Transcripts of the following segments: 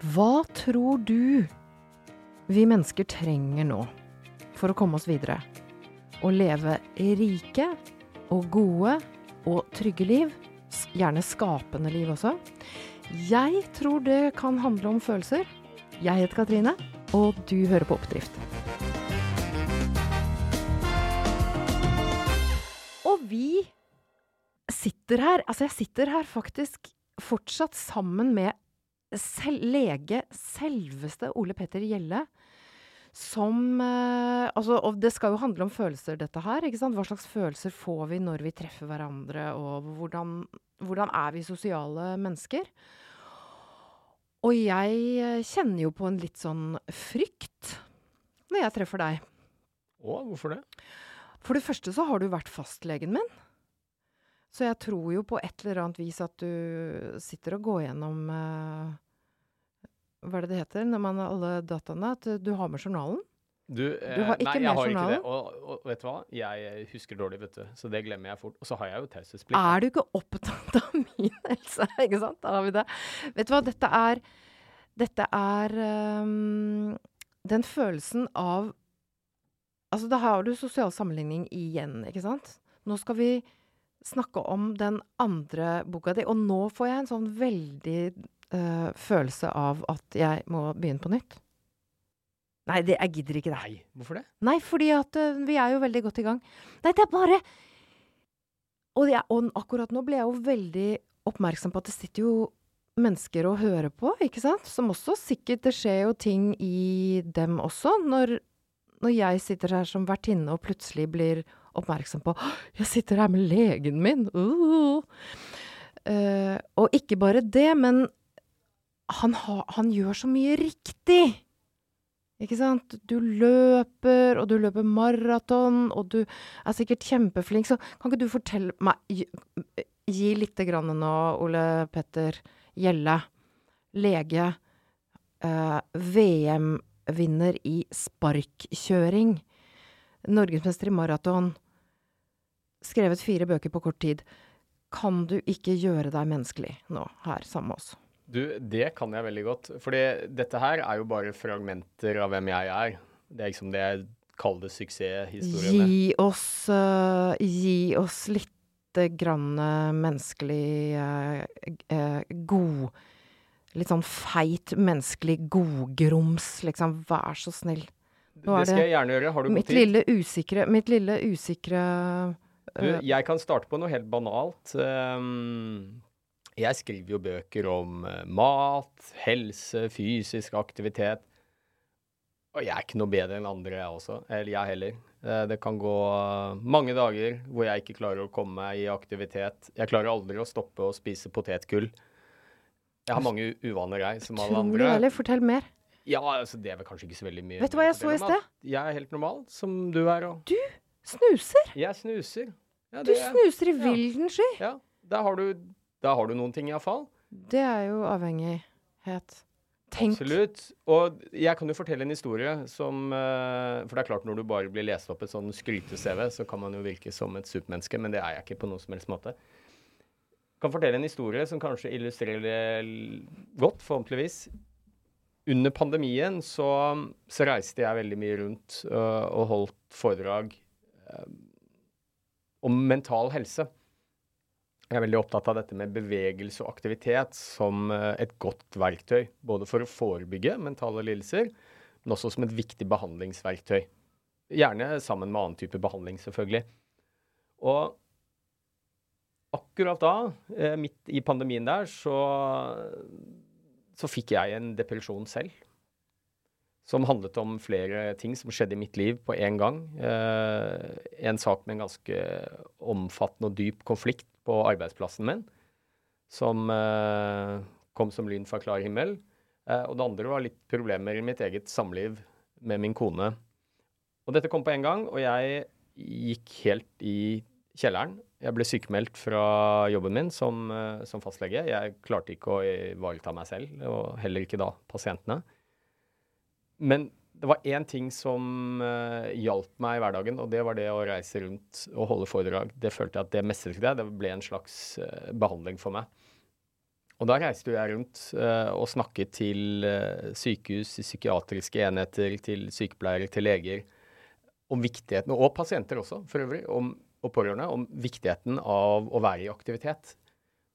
Hva tror du vi mennesker trenger nå for å komme oss videre? Å leve rike og gode og trygge liv. Gjerne skapende liv også. Jeg tror det kan handle om følelser. Jeg heter Katrine, og du hører på Oppdrift. Og vi sitter her Altså, jeg sitter her faktisk fortsatt sammen med sel lege selveste Ole Petter Gjelle. Som eh, Altså, og det skal jo handle om følelser, dette her. ikke sant? Hva slags følelser får vi når vi treffer hverandre, og hvordan, hvordan er vi sosiale mennesker? Og jeg eh, kjenner jo på en litt sånn frykt når jeg treffer deg. Å, hvorfor det? For det første så har du vært fastlegen min. Så jeg tror jo på et eller annet vis at du sitter og går gjennom eh, Hva er det det heter når man har alle dataene? At du har med journalen. Du, eh, har ikke nei, jeg har ikke det. Og, og vet du hva? Jeg husker dårlig, vet du. Så det glemmer jeg fort. Og så har jeg jo taushetsplikt. Er du ikke opptatt av min helse? Ikke sant? Da har vi det. Vet du hva, dette er Dette er um, den følelsen av Altså, da har du sosial sammenligning igjen, ikke sant? Nå skal vi snakke om den andre boka di, og nå får jeg en sånn veldig uh, følelse av at jeg må begynne på nytt. Nei, det, jeg gidder ikke det. Nei, hvorfor det? Nei, fordi at uh, vi er jo veldig godt i gang. Nei, det er bare og, jeg, og akkurat nå ble jeg jo veldig oppmerksom på at det sitter jo mennesker og hører på, ikke sant? Som også sikkert Det skjer jo ting i dem også, når, når jeg sitter her som vertinne og plutselig blir oppmerksom på Jeg sitter her med legen min! Uh. Uh, og ikke bare det, men han, ha, han gjør så mye riktig! Ikke sant? Du løper, og du løper maraton, og du er sikkert kjempeflink, så kan ikke du fortelle meg Gi, gi lite grann nå, Ole Petter Gjelle. Lege. Eh, VM-vinner i sparkkjøring. Norgesmester i maraton. Skrevet fire bøker på kort tid. Kan du ikke gjøre deg menneskelig nå, her sammen med oss? Du, det kan jeg veldig godt. Fordi dette her er jo bare fragmenter av hvem jeg er. Det er liksom det jeg kaller suksesshistoriene. Gi oss, uh, gi oss lite grann eh, menneskelig uh, uh, god Litt sånn feit, menneskelig godgrums, liksom. Vær så snill. Nå Det skal jeg gjerne gjøre. Har du god Mitt tid? lille usikre Mitt lille usikre Du, eh, jeg kan starte på noe helt banalt. Um, jeg skriver jo bøker om eh, mat, helse, fysisk aktivitet. Og jeg er ikke noe bedre enn andre, jeg også. Eller jeg heller. Eh, det kan gå mange dager hvor jeg ikke klarer å komme meg i aktivitet. Jeg klarer aldri å stoppe å spise potetgull. Jeg har mange uvaner, jeg, som alle andre. Fortell mer. Ja, altså, det er vel kanskje ikke så veldig mye. Vet du hva jeg så i sted? Jeg er helt normal, som du er Du Snuser! Jeg snuser. Ja, Du er- snuser i ja. vilden sky! Ja, da har du, der har du noen ting iallfall. Det er jo avhengighet. Tenk. Absolutt. Og jeg kan jo fortelle en historie som eh, For det er klart, når du bare blir lest opp et sånn skryte-CV, så kan man jo virke som et supermenneske, men det er jeg ikke på noen som helst måte. kan fortelle en historie som kanskje illustrerer godt, forhåpentligvis. Under pandemien så, så reiste jeg veldig mye rundt uh, og holdt foredrag uh, om mental helse. Jeg er veldig opptatt av dette med bevegelse og aktivitet som uh, et godt verktøy. Både for å forebygge mentale lidelser, men også som et viktig behandlingsverktøy. Gjerne sammen med annen type behandling, selvfølgelig. Og akkurat da, midt i pandemien der, så, så fikk jeg en depresjon selv. Som handlet om flere ting som skjedde i mitt liv på en gang. Eh, en sak med en ganske omfattende og dyp konflikt på arbeidsplassen min. Som eh, kom som lyn fra klar himmel. Eh, og det andre var litt problemer i mitt eget samliv med min kone. Og dette kom på en gang, og jeg gikk helt i kjelleren. Jeg ble sykemeldt fra jobben min som, eh, som fastlege. Jeg klarte ikke å ivareta meg selv, og heller ikke da pasientene. Men det var én ting som uh, hjalp meg i hverdagen, og det var det å reise rundt og holde foredrag. Det følte jeg at det mestret jeg. Det ble en slags uh, behandling for meg. Og da reiste jeg rundt uh, og snakket til sykehus, psykiatriske enheter, til sykepleiere, til leger om viktigheten, og pasienter også for øvrig, om, og pårørende, om viktigheten av å være i aktivitet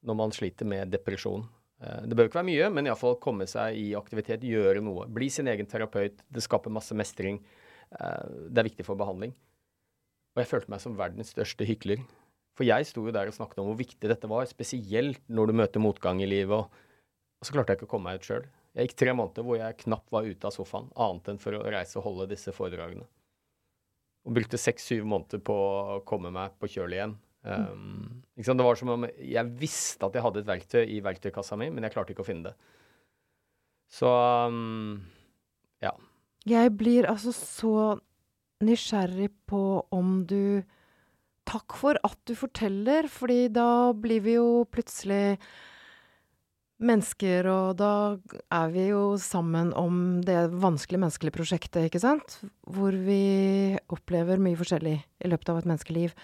når man sliter med depresjon. Uh, det bør ikke være mye, men iallfall komme seg i aktivitet, gjøre noe. Bli sin egen terapeut. Det skaper masse mestring. det er viktig for behandling. Og jeg følte meg som verdens største hykler. For jeg sto jo der og snakket om hvor viktig dette var, spesielt når du møter motgang i livet. Og så klarte jeg ikke å komme meg ut sjøl. Jeg gikk tre måneder hvor jeg knapt var ute av sofaen, annet enn for å reise og holde disse foredragene. Og brukte seks-syv måneder på å komme meg på kjøl igjen. Um, det var som om jeg visste at jeg hadde et verktøy i verktøykassa mi, men jeg klarte ikke å finne det. Så um, ja. Jeg blir altså så nysgjerrig på om du Takk for at du forteller, fordi da blir vi jo plutselig mennesker, og da er vi jo sammen om det vanskelige menneskelige prosjektet, ikke sant? Hvor vi opplever mye forskjellig i løpet av et menneskeliv.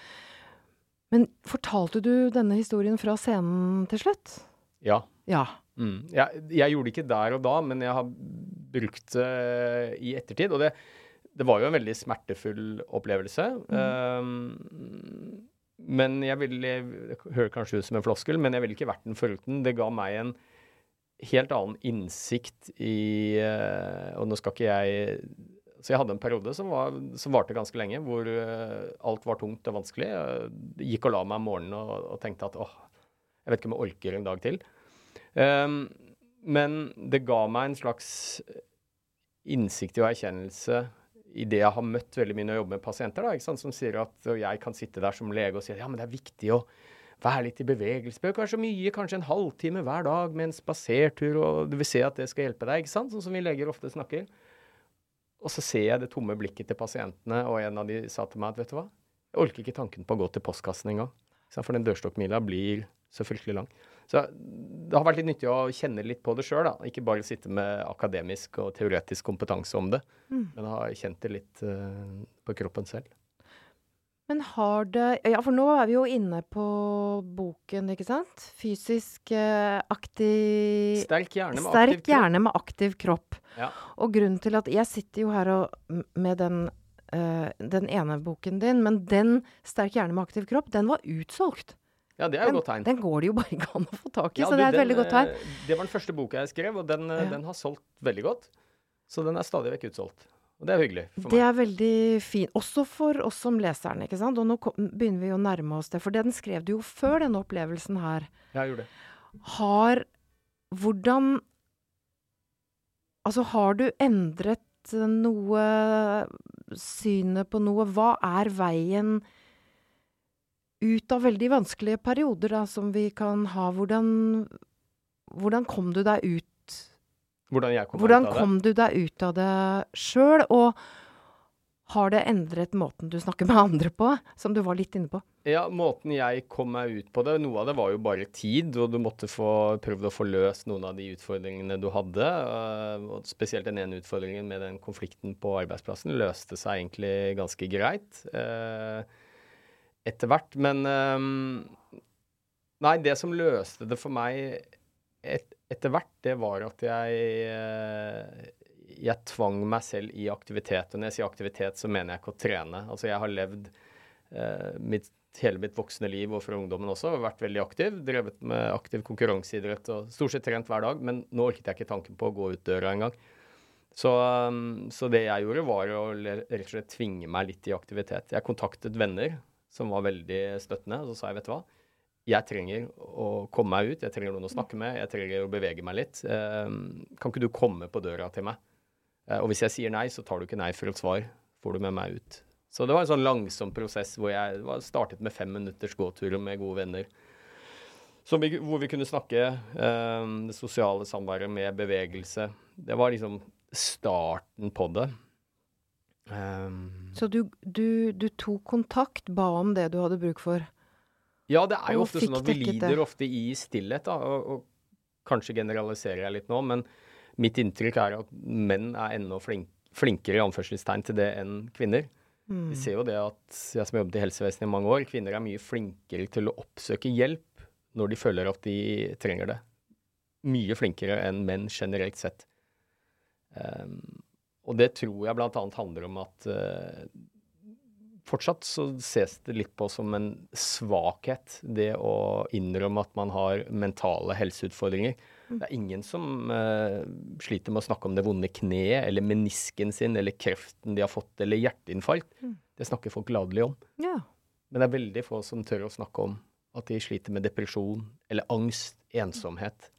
Men fortalte du denne historien fra scenen til slutt? Ja. Ja. Mm. Jeg, jeg, gjorde det ikke der og da, men jeg har brukt det i ettertid. Og det, det var jo en veldig smertefull opplevelse. Mm. Um, men jeg ville Det høres kanskje ut som en floskel, men jeg ville ikke vært den foruten. Det ga meg en helt annen innsikt i uh, Og nå skal ikke jeg Så jeg hadde en periode som, var, som varte ganske lenge, hvor uh, alt var tungt og vanskelig. Jeg gikk og la meg om morgenen og, og tenkte at åh, jeg vet ikke om jeg orker en dag til. Um, men det ga meg en slags innsikt i og erkjennelse i det jeg har møtt veldig mye når jeg jobber med pasienter, da, som sier at jeg kan sitte der som lege og si at ja, men det er viktig å være litt i bevegelse. Det kanskje mye, kanskje en halvtime hver dag med en spasertur, og du vil se at det skal hjelpe deg, ikke sant? sånn som vi leger ofte snakker. Og så ser jeg det tomme blikket til pasientene, og en av de sa til meg at vet du hva, jeg orker ikke tanken på å gå til postkassen engang. For den dørstokkmila blir så fryktelig lang. Så det har vært litt nyttig å kjenne litt på det sjøl, ikke bare sitte med akademisk og teoretisk kompetanse om det, mm. men ha kjent det litt uh, på kroppen selv. Men har det Ja, for nå er vi jo inne på boken, ikke sant? Fysisk uh, aktiv Sterk hjerne med Sterk aktiv hjerne med aktiv kropp. Ja. Og grunnen til at Jeg sitter jo her og, med den, uh, den ene boken din, men den Sterk hjerne med aktiv kropp, den var utsolgt. Ja, det er jo godt tegn. Den går det jo bare ikke an å få tak i, ja, så det er et den, veldig godt tegn. Eh, det var den første boka jeg skrev, og den, eh, ja. den, har solgt veldig godt. Så den er stadig vekk utsolgt. Og det er hyggelig for meg. Det er veldig fint. Også for oss som leserne, ikke sant. Og nå begynner vi å nærme oss det. For den skrev du jo før denne opplevelsen her. Ja, jeg gjorde det. Har Hvordan Altså, har du endret noe Synet på noe? Hva er veien ut av veldig vanskelige perioder da, som vi kan ha. Hvordan, hvordan kom du deg ut Hvordan jeg kom, hvordan kom du deg ut av det sjøl? Og har det endret måten du snakker med andre på, som du var litt inne på? Ja, måten jeg kom meg ut på det Noe av det var jo bare tid, og du måtte få prøvd å få løst noen av de utfordringene du hadde. Uh, og spesielt den ene utfordringen med den konflikten på arbeidsplassen løste seg egentlig ganske greit. Uh, etter hvert. Men um, Nei, det som løste det for meg et, etter hvert, det var at jeg uh, jeg tvang meg selv i aktivitet. Og når jeg sier aktivitet, så mener jeg ikke å trene. Altså, jeg har levd uh, mitt, hele mitt voksne liv, og fra ungdommen også, og vært veldig aktiv. Drevet med aktiv konkurranseidrett og stort sett trent hver dag. Men nå orket jeg ikke tanken på å gå ut døra engang. Så, um, så det jeg gjorde, var å rett og slett tvinge meg litt i aktivitet. Jeg kontaktet venner som var veldig støttende. Og så sa jeg, vet du hva, jeg trenger å komme meg ut, jeg trenger noen å snakke med, jeg trenger å bevege meg litt. Eh, kan ikke du komme på døra til meg? Eh, og hvis jeg sier nei, så tar du ikke nei for et svar. Får du med meg ut. Så det var en sånn langsom prosess hvor jeg startet med fem minutters gåturer med gode venner. Vi, hvor vi kunne snakke eh, det sosiale samværet med bevegelse. Det var liksom starten på det. Um, så du, du, du, tok kontakt, ba om det du hadde bruk for? Ja, det er jo ofte sånn at vi lider det. ofte i stillhet, da. Og, og, kanskje generaliserer jeg litt nå, men mitt inntrykk er at menn er enda flink, flinkere i anførselstegn til det enn kvinner. Mm. Vi ser jo det at jeg som jobbet i helsevesenet i mange år, kvinner er mye flinkere til å oppsøke hjelp når de føler at de trenger det. mye flinkere enn menn generelt sett. Um, og det tror jeg bl.a. handler om at uh, fortsatt så ses det litt på som en svakhet, det å innrømme at man har mentale helseutfordringer. Mm. Det er ingen som uh, sliter med å snakke om det vonde kneet eller menisken sin eller kreften de har fått, eller hjerteinfarkt. Mm. Det snakker folk gladelig om. Ja. Men det er veldig få som tør å snakke om at de sliter med depresjon eller angst, ensomhet.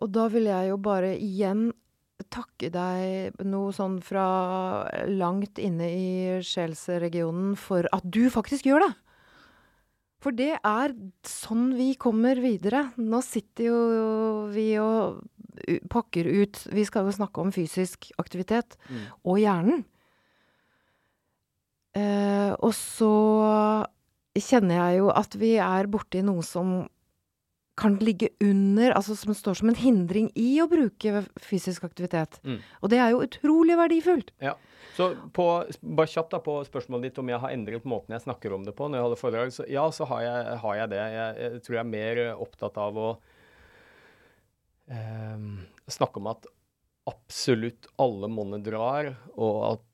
Og da vil jeg jo bare igjen takke deg noe sånn fra langt inne i sjelsregionen for at du faktisk gjør det. For det er sånn vi kommer videre. Nå sitter jo vi og pakker ut Vi skal jo snakke om fysisk aktivitet mm. og hjernen. Eh, og så kjenner jeg jo at vi er borti noe som kan ligge under, altså som står som en hindring i å bruke fysisk aktivitet. Mm. Og det er jo utrolig verdifullt. Ja. Så på, bare kjapt da på spørsmålet ditt om jeg har endret måten jeg snakker om det på når jeg holder foredrag. Så ja, så har jeg, har jeg det. Jeg, jeg, tror jeg er mer opptatt av å eh, snakke om at absolutt alle monner drar, og at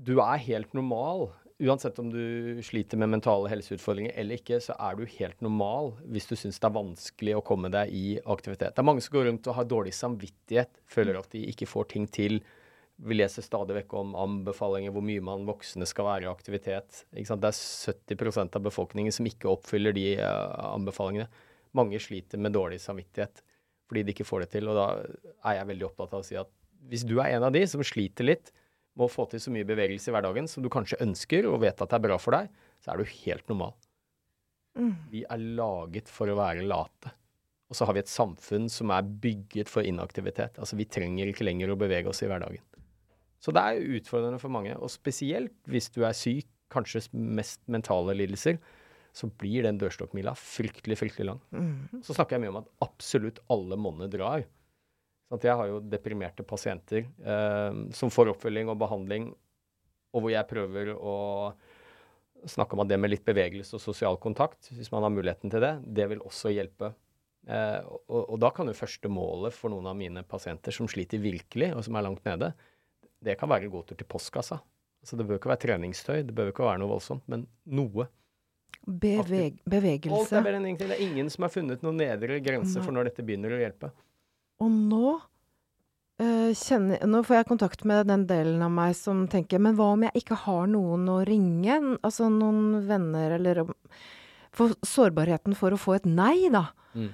du er helt normal uansett om du sliter med mentale helseutfordringer eller ikke, så er du helt normal hvis du syns det er vanskelig å komme deg i aktivitet. Det er mange som går rundt og har dårlig samvittighet, føler at de ikke får ting til. Vi leser stadig vekk om anbefalinger hvor mye man voksne skal være i aktivitet. Det er 70% av befolkningen som ikke oppfyller de uh, anbefalingene. Mange sliter med dårlig samvittighet fordi de ikke får det til. Og da er jeg veldig opptatt av å si at hvis du er en av de som sliter litt, med å få til så mye bevegelse i hverdagen som du kanskje ønsker og vet at det er bra for deg, så er du helt normal. Mm. Vi er laget for å være late. Og så har vi et samfunn som er bygget for inaktivitet. Altså vi trenger ikke lenger å bevege oss i hverdagen. Så det er utfordrende for mange. Og spesielt hvis du er syk, kanskje mest mentale lidelser, så blir den dørstokkmila fryktelig, fryktelig lang. Mm. Så snakker jeg mye om at absolutt alle monner drar. Sånn jeg har jo deprimerte pasienter eh, som får oppfølging og behandling, og hvor jeg prøver å snakke om at det med litt bevegelse og sosial kontakt, hvis man har muligheten til det, det vil også hjelpe. Eh, og, og, da kan jo første målet for noen av mine pasienter som sliter virkelig, og som er langt nede, det kan være gåtur til postkassa. Altså Det bør ikke være treningstøy, det bør ikke være noe voldsomt, men noe. Beveg bevegelse. Alt er bedre enn ingenting. Det er ingen som har funnet noen nedre grense for når dette begynner å hjelpe. Og nå uh, kjenner Nå får jeg kontakt med den delen av meg som tenker Men hva om jeg ikke har noen å ringe? Altså noen venner, eller For sårbarheten for å få et nei, da, mm.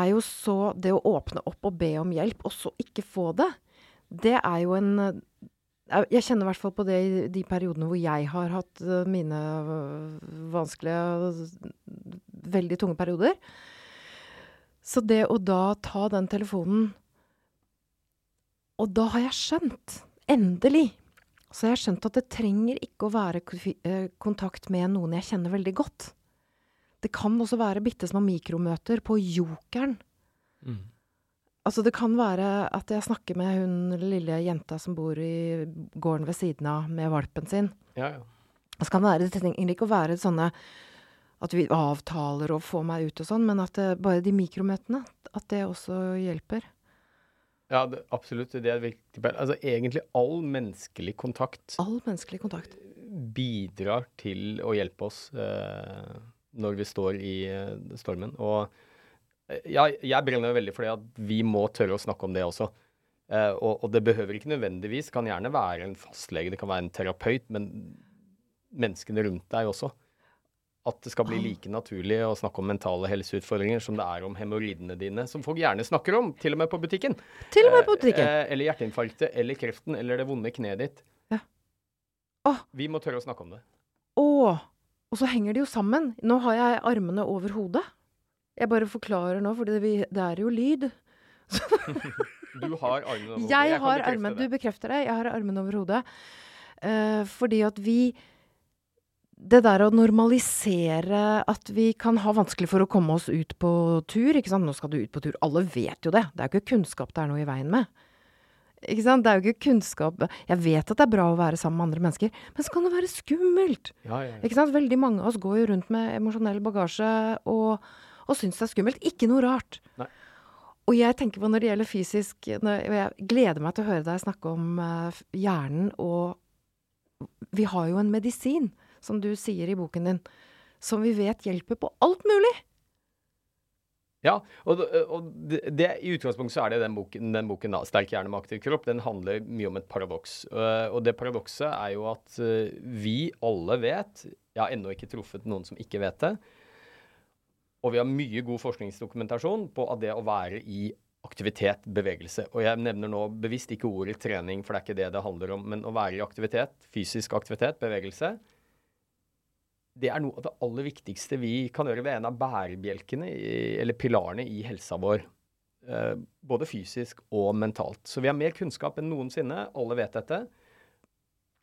er jo så Det å åpne opp og be om hjelp, og så ikke få det, det er jo en jeg kjenner i hvert fall på det i de periodene hvor jeg har hatt eh, mine vanskelige, veldig tunge perioder. Så det å da ta den telefonen Og da har jeg skjønt, endelig, så har jeg skjønt at det trenger ikke å være eh, kontakt med noen jeg kjenner veldig godt. Det kan også være bitte små mikromøter på Jokeren. Mm. Altså, det kan være at jeg snakker med hun lille jenta som bor i gården ved siden av, med valpen sin. Ja, ja. Det kan være, det trenger ikke å være sånne at vi avtaler å få meg ut og sånn, men at det, bare de mikromøtene, at det også hjelper. Ja, det, absolutt. Det er viktig. Altså egentlig all menneskelig kontakt All menneskelig kontakt. Bidrar til å hjelpe oss eh, når vi står i eh, stormen. Og eh, ja, jeg brenner veldig for det at vi må tørre å snakke om det også. Eh, og, og, det behøver ikke nødvendigvis, kan gjerne være en fastlege, det kan være en terapeut, men menneskene rundt deg også. At det skal bli like naturlig å snakke om mentale helseutfordringer som det er om hemoroidene dine, som folk gjerne snakker om, til og med på butikken. Til og med på butikken. Eh, eller hjerteinfarktet, eller kreften, eller det vonde kneet ditt. Ja. Åh. Vi må tørre å snakke om det. Å! Og så henger de jo sammen. Nå har jeg armene over hodet. Jeg bare forklarer nå, for det, det er jo lyd. du har armene over hodet. Jeg, jeg har armen, Du bekrefter det. Jeg har armene over hodet. Uh, fordi at vi det der å normalisere at vi kan ha vanskelig for å komme oss ut på tur, ikke sant. Nå skal du ut på tur. Alle vet jo det. Det er jo ikke kunnskap det er noe i veien med. Ikke sant? Det er jo ikke kunnskap Jeg vet at det er bra å være sammen med andre mennesker, men så kan det være skummelt. Ja, ja, ja. Ikke sant? Veldig mange av oss går jo rundt med emosjonell bagasje og, og syns det er skummelt. Ikke noe rart. Nei. Og jeg tenker på når det gjelder fysisk Jeg gleder meg til å høre deg snakke om uh, hjernen, og vi har jo en medisin, som du sier i boken din, som vi vet hjelper på alt mulig. Ja, og, og det, det, i utgangspunktet så er det den boken, den boken da, 'Sterk hjerne med aktiv kropp', den handler mye om et paradoks. Uh, og det paradokset er jo at uh, vi alle vet Jeg har ennå ikke truffet noen som ikke vet det. Og vi har mye god forskningsdokumentasjon på at det å være i aktivitet, bevegelse Og jeg nevner nå bevisst ikke ordet trening, for det er ikke det det handler om. Men å være i aktivitet, fysisk aktivitet, bevegelse, det er noe av det aller viktigste vi kan gjøre. ved en av bærebjelkene, eller pilarene, i helsa vår. Eh, både fysisk og mentalt. Så vi har mer kunnskap enn noensinne. Alle vet dette.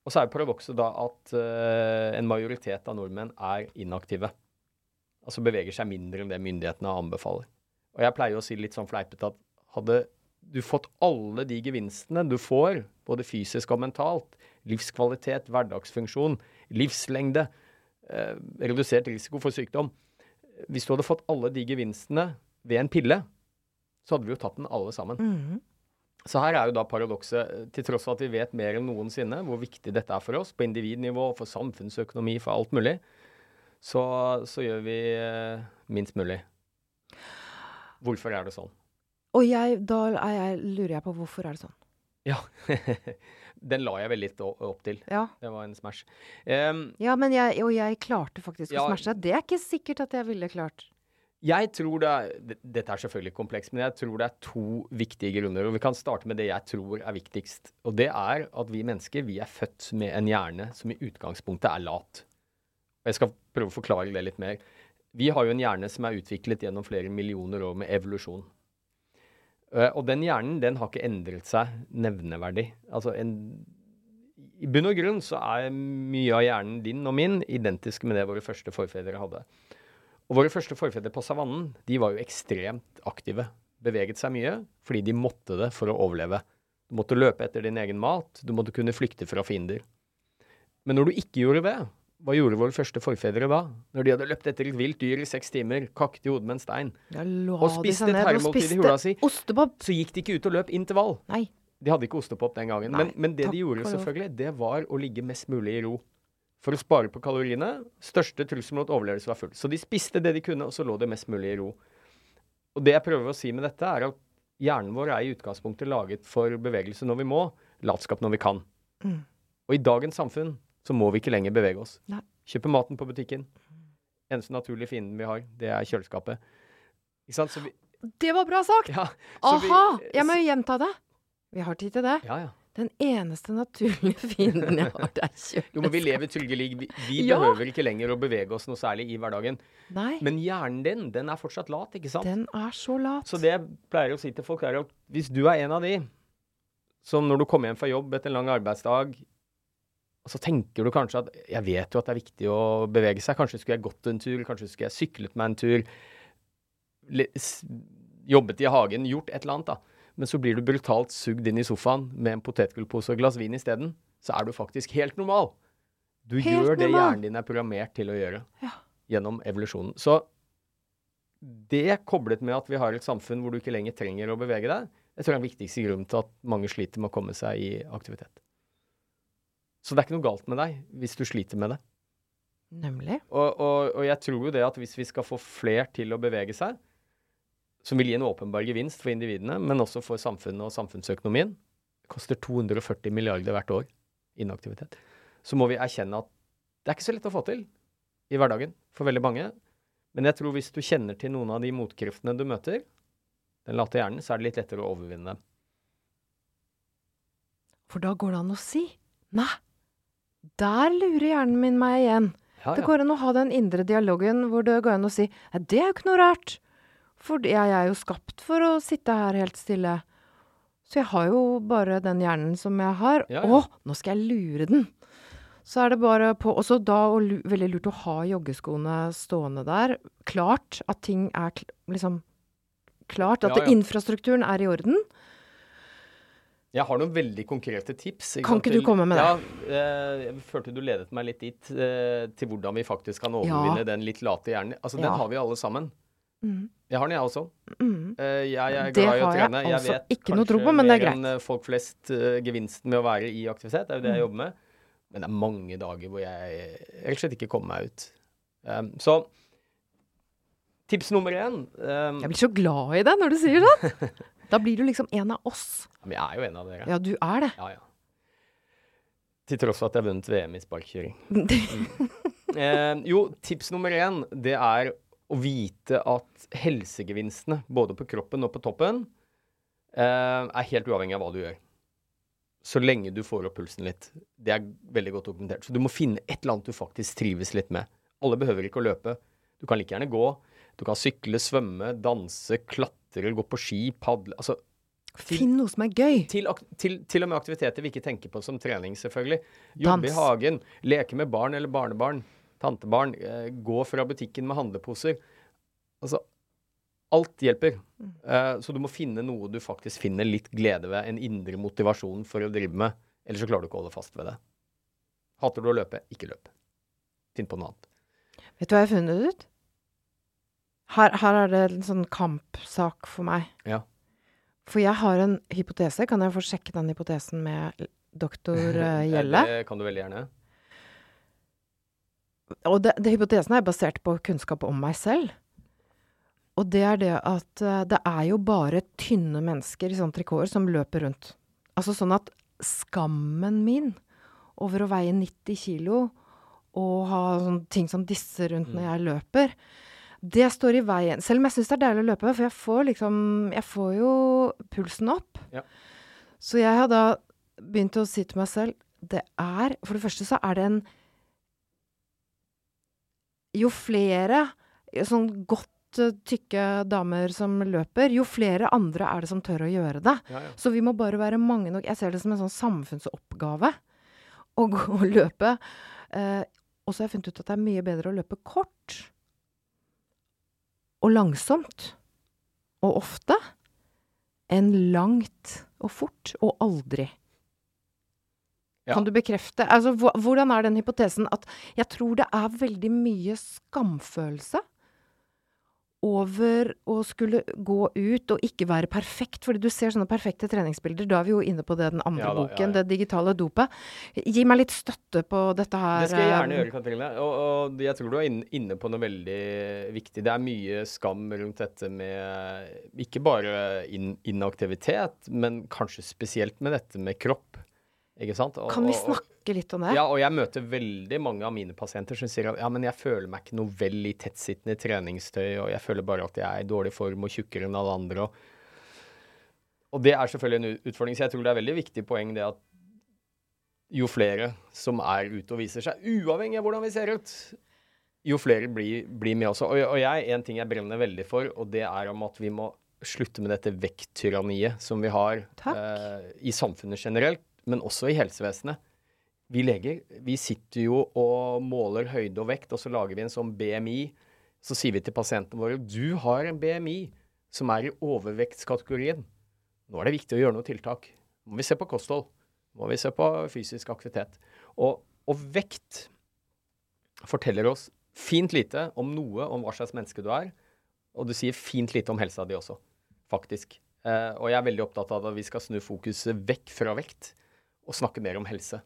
Og så er paradokset da at uh, en majoritet av nordmenn er inaktive. Altså beveger seg mindre enn det myndighetene anbefaler. Og jeg pleier å si litt sånn fleipete at hadde du fått alle de gevinstene du får, både fysisk og mentalt, livskvalitet, hverdagsfunksjon, livslengde, eh, redusert risiko for sykdom Hvis du hadde fått alle de gevinstene ved en pille, så hadde vi jo tatt den alle sammen. Mm. Så her er jo da paradokset, til tross for at vi vet mer enn noensinne hvor viktig dette er for oss, på individnivå, for samfunnsøkonomi, for alt mulig, så, så gjør vi eh, minst mulig. Hvorfor er det sånn? Og jeg, da jeg, lurer jeg på hvorfor er det sånn? Ja. Den la jeg vel litt opp til. Ja. Det var en smash. Um, ja, men jeg, og jeg klarte faktisk ja, å smashe. Det er ikke sikkert at jeg ville klart. Jeg tror det er, Dette er selvfølgelig komplekst, men jeg tror det er to viktige grunner. og Vi kan starte med det jeg tror er viktigst. Og det er at vi mennesker vi er født med en hjerne som i utgangspunktet er lat. Og Jeg skal prøve å forklare det litt mer. Vi har jo en hjerne som er utviklet gjennom flere millioner år med evolusjon. Uh, og den hjernen den har ikke endret seg nevneverdig. Altså en, I bunn og grunn så er mye av hjernen din og min identisk med det våre første forfedre hadde. Og våre første forfedre på savannen de var jo ekstremt aktive. Beveget seg mye fordi de måtte det for å overleve. Du måtte løpe etter din egen mat, du måtte kunne flykte fra fiender. Men når du ikke gjorde det, hva gjorde våre første forfedre da? Når de hadde løpt etter et vilt dyr i seks timer, kakket i hodet med en stein, og spiste et herremåltid i hula si, ostepop. så gikk de ikke ut og løp intervall. Nei. De hadde ikke ostepop den gangen. Nei, men, men, det de gjorde, selvfølgelig, det var å ligge mest mulig i ro. For å spare på kaloriene. Største trussel mot overlevelse var full. Så de spiste det de kunne, og så lå det mest mulig i ro. Og det jeg prøver å si med dette, er at hjernen vår er i utgangspunktet laget for bevegelse når vi må, latskap når vi kan. Mm. Og i dagens samfunn så må vi ikke lenger bevege oss. Nei. Kjøpe maten på butikken. Eneste naturlige fienden vi har, det er kjøleskapet. Ikke sant? Vi, det var bra sagt! Ja, Aha! Vi, jeg må jo gjenta det. Vi har tid til det. Ja, ja. Den eneste naturlige fienden jeg har, det er kjøleskapet. Jo, men vi lever trygge liv. Vi, vi ja. behøver ikke lenger å bevege oss noe særlig i hverdagen. Nei. Men hjernen din, den er fortsatt lat, ikke sant? Den er så lat. Så det jeg pleier å si til folk, er at hvis du er en av de som når du kommer hjem fra jobb etter en lang arbeidsdag, og så tenker du kanskje at jeg vet jo at det er viktig å bevege seg. Kanskje skulle jeg gått en tur, kanskje skulle jeg syklet meg en tur. Jobbet i hagen, gjort et eller annet, da. Men så blir du brutalt sugd inn i sofaen med en potetgullpose og glass vin isteden. Så er du faktisk helt normal. Du helt gjør det hjernen din er programmert til å gjøre ja. gjennom evolusjonen. Så det koblet med at vi har et samfunn hvor du ikke lenger trenger å bevege deg, det tror det er den viktigste grunnen til at mange sliter med å komme seg i aktivitet. Så det er ikke noe galt med deg hvis du sliter med det. Nemlig. Og, og, og jeg tror jo det at hvis vi skal få fler til å bevege seg, som vil gi en åpenbar gevinst for individene, men også for samfunnet og samfunnsøkonomien, det koster 240 milliarder hvert år inaktivitet, så må vi erkjenne at det er ikke så lett å få til i hverdagen for veldig mange. Men jeg tror hvis du kjenner til noen av de motkreftene du møter, den late hjernen, så er det litt lettere å overvinne dem. For da går det an å si nei, der lurer hjernen min meg igjen. Ja, ja. Det går an å ha den indre dialogen hvor det går an å si ja, det er jo ikke noe rart. For jeg er jo skapt for å sitte her helt stille. Så jeg har jo bare den hjernen som jeg har. Ja, Å, nå skal jeg lure den! Så er det bare på Også da og veldig lurt å ha joggeskoene stående der. Klart at ting er liksom Klart at infrastrukturen er i orden. Jeg har noen veldig konkrete tips. Ikke kan ikke du komme med det? Ja, eh, Jeg følte du ledet meg litt dit, eh, til hvordan vi faktisk kan overvinne ja. den litt late hjernen. Altså, Den ja. har vi alle sammen. Mm. Jeg har den, jeg også. Mm. Eh, jeg er Det glad i å har jeg altså Jeg vet ikke noe tro på, men det er mer greit. enn eh, folk flest uh, gevinsten med å være i aktivitet. Det er jo det jeg Mm. jobber med. Men det er mange dager hvor jeg rett og slett ikke kommer meg ut. Um, så tips nummer én um, Jeg blir så glad i det når du sier det. Da blir du liksom en av oss. Men jeg er jo en av dere. Ja, du er det. Ja, ja. Til tross for at jeg har vunnet VM i sparkkjøring. Eh, jo, tips nummer én, det er å vite at helsegevinstene, både på kroppen og på toppen, eh, er helt uavhengig av hva du gjør. Så lenge du får opp pulsen litt. Det er veldig godt dokumentert. Så du må finne et eller annet du faktisk trives litt med. Alle behøver ikke å løpe. Du kan like gjerne gå. Du kan sykle, svømme, danse, klatre, gå på ski, padle. Altså Finn noe som er gøy. til, til, til og med aktiviteter vi ikke tenker på som trening, selvfølgelig. Jobbe i hagen, leke med barn eller barnebarn, tantebarn, eh, gå fra butikken med handleposer. Altså, alt hjelper. Eh, så du må finne noe du faktisk finner litt glede ved, en indre motivasjon for å drive med. Ellers så klarer du ikke å holde fast ved det. Hater du å løpe, ikke løp. Finn på noe annet. Vet du hva jeg har funnet ut? Her, her er det en sånn kampsak for meg. Ja. For jeg har en hypotese. Kan jeg få sjekke den hypotesen med doktor eh, Gjelle? Det kan du veldig gjerne. Og det, det hypotesen er basert på kunnskap om meg selv. Og det er det at eh, det er jo bare tynne mennesker i sånne trikoter som løper rundt. Altså sånn at skammen min over å veie 90 kilo og ha sånne ting som disse rundt når Mm. jeg løper, det står i veien. Selv om jeg syns det er deilig å løpe, for jeg får liksom Jeg får jo pulsen opp. Ja. Så jeg har da begynt å si til meg selv det er For det første så er det en Jo flere sånn godt eh, tykke damer som løper, jo flere andre er det som tør å gjøre det. Ja, ja. Så vi må bare være mange nok. Jeg ser det som en sånn samfunnsoppgave å gå og løpe. Eh, og så har jeg funnet ut at det er mye bedre å løpe kort og langsomt og ofte enn langt og fort og aldri. Ja. Kan du bekrefte altså, Hvordan er den hypotesen at jeg tror det er veldig mye skamfølelse over å skulle gå ut og ikke være perfekt. Fordi du ser sånne perfekte treningsbilder. Da er vi jo inne på det, den andre Ja da, boken, ja. det digitale dopet. Gi meg litt støtte på dette her. Det skal jeg gjerne eh, gjøre, Katrine. Og, og jeg tror du er inne på noe veldig viktig. Det er mye skam rundt dette med ikke bare in inaktivitet, men kanskje spesielt med dette med kropp. Ikke sant? Og, Kan vi snakke litt om det? Ja, og jeg møter veldig mange av mine pasienter som sier at ja, men jeg føler meg ikke noe vel i tettsittende treningstøy, og jeg føler bare at jeg er i dårlig form og tjukkere enn alle andre. Og, og det er selvfølgelig en utfordring. Så jeg tror det er veldig viktig poeng det at jo flere som er ute og viser seg, uavhengig av hvordan vi ser ut, jo flere blir, blir med også. Og, og jeg, en ting jeg brenner veldig for, og det er om at vi må slutte med dette vekttyranniet som vi har eh, i samfunnet generelt, men også i helsevesenet. Vi leger vi sitter jo og måler høyde og vekt, og så lager vi en sånn BMI. Så sier vi til pasientene våre du har en BMI som er i overvektskategorien. Nå er det viktig å gjøre noe tiltak. Nå må vi se på kosthold. Nå må vi se på fysisk aktivitet. Og, og vekt forteller oss fint lite om noe om hva slags menneske du er. Og du sier fint lite om helsa di også, faktisk. Eh, og jeg er veldig opptatt av at vi skal snu fokuset vekk fra vekt og snakke mer om helse.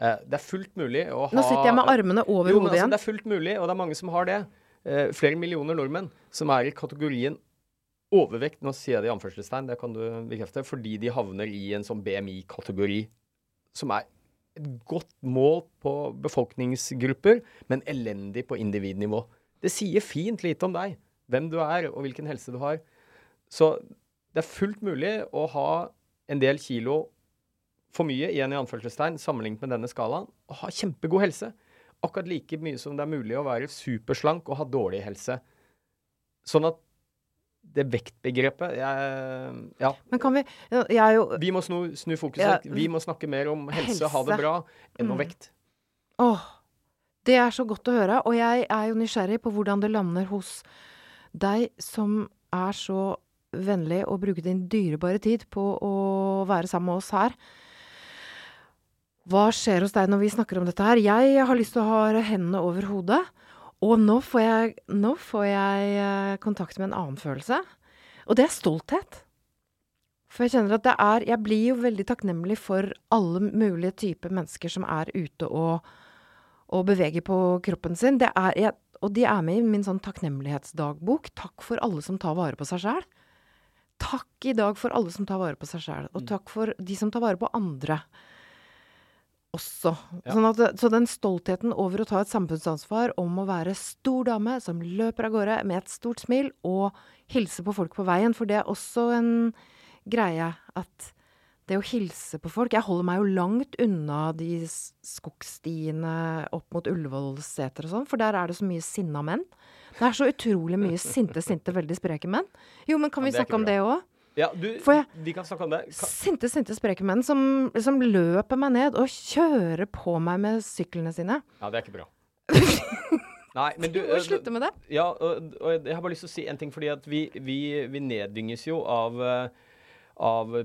Eh, det er fullt mulig å ha Nå sitter jeg med armene over jo, hodet altså, igjen. det er fullt mulig, og det er mange som har det. Eh, flere millioner nordmenn som er i kategorien overvekt, nå sier jeg det i anførselstegn, det kan du bekrefte, fordi de havner i en sånn BMI-kategori som er et godt mål på befolkningsgrupper, men elendig på individnivå. Det sier fint lite om deg, hvem du er og hvilken helse du har. Så det er fullt mulig å ha en del kilo for mye, igjen i anførselstegn, sammenlignet med denne skalaen, og ha kjempegod helse. Akkurat like mye som det er mulig å være superslank og ha dårlig helse. Sånn at det vektbegrepet jeg, Ja. Men kan vi Jeg er jo Vi må snu, snu fokuset. Ja, vi må snakke mer om helse, ha det bra, enn om Mm. vekt. Åh, det er så godt å høre. Og jeg er jo nysgjerrig på hvordan det lander hos deg som er så vennlig å bruke din dyrebare tid på å være sammen med oss her. Hva skjer hos deg når vi snakker om dette her? Jeg har lyst til å ha hendene over hodet. Og nå får jeg, nå får jeg eh, kontakt med en annen følelse, og det er stolthet. For jeg kjenner at det er Jeg blir jo veldig takknemlig for alle mulige typer mennesker som er ute og, og beveger på kroppen sin. Det er, jeg, og de er med i min sånn takknemlighetsdagbok. Takk for alle som tar vare på seg sjæl. Takk i dag for alle som tar vare på seg sjæl. Og takk for de som tar vare på andre også. Ja. Sånn at, så den stoltheten over å ta et samfunnsansvar om å være stor dame som løper av gårde med et stort smil og hilse på folk på veien, for det er også en greie at det å hilse på folk Jeg holder meg jo langt unna de skogstiene opp mot Ullevålseter og sånn, for der er det så mye sinna menn. Det er så utrolig mye sinte, sinte, veldig spreke menn. Jo, men kan vi snakke om bra. det òg? Ja, du, For jeg- vi kan snakke om det. Ka Sinte, sinte spreke menn som, som løper meg ned og kjører på meg med syklene sine. ja, det er ikke bra. Nei, men du du må slutte med det. Ja, og, og jeg har bare lyst til å si en ting, fordi at vi, vi, vi neddynges jo av, av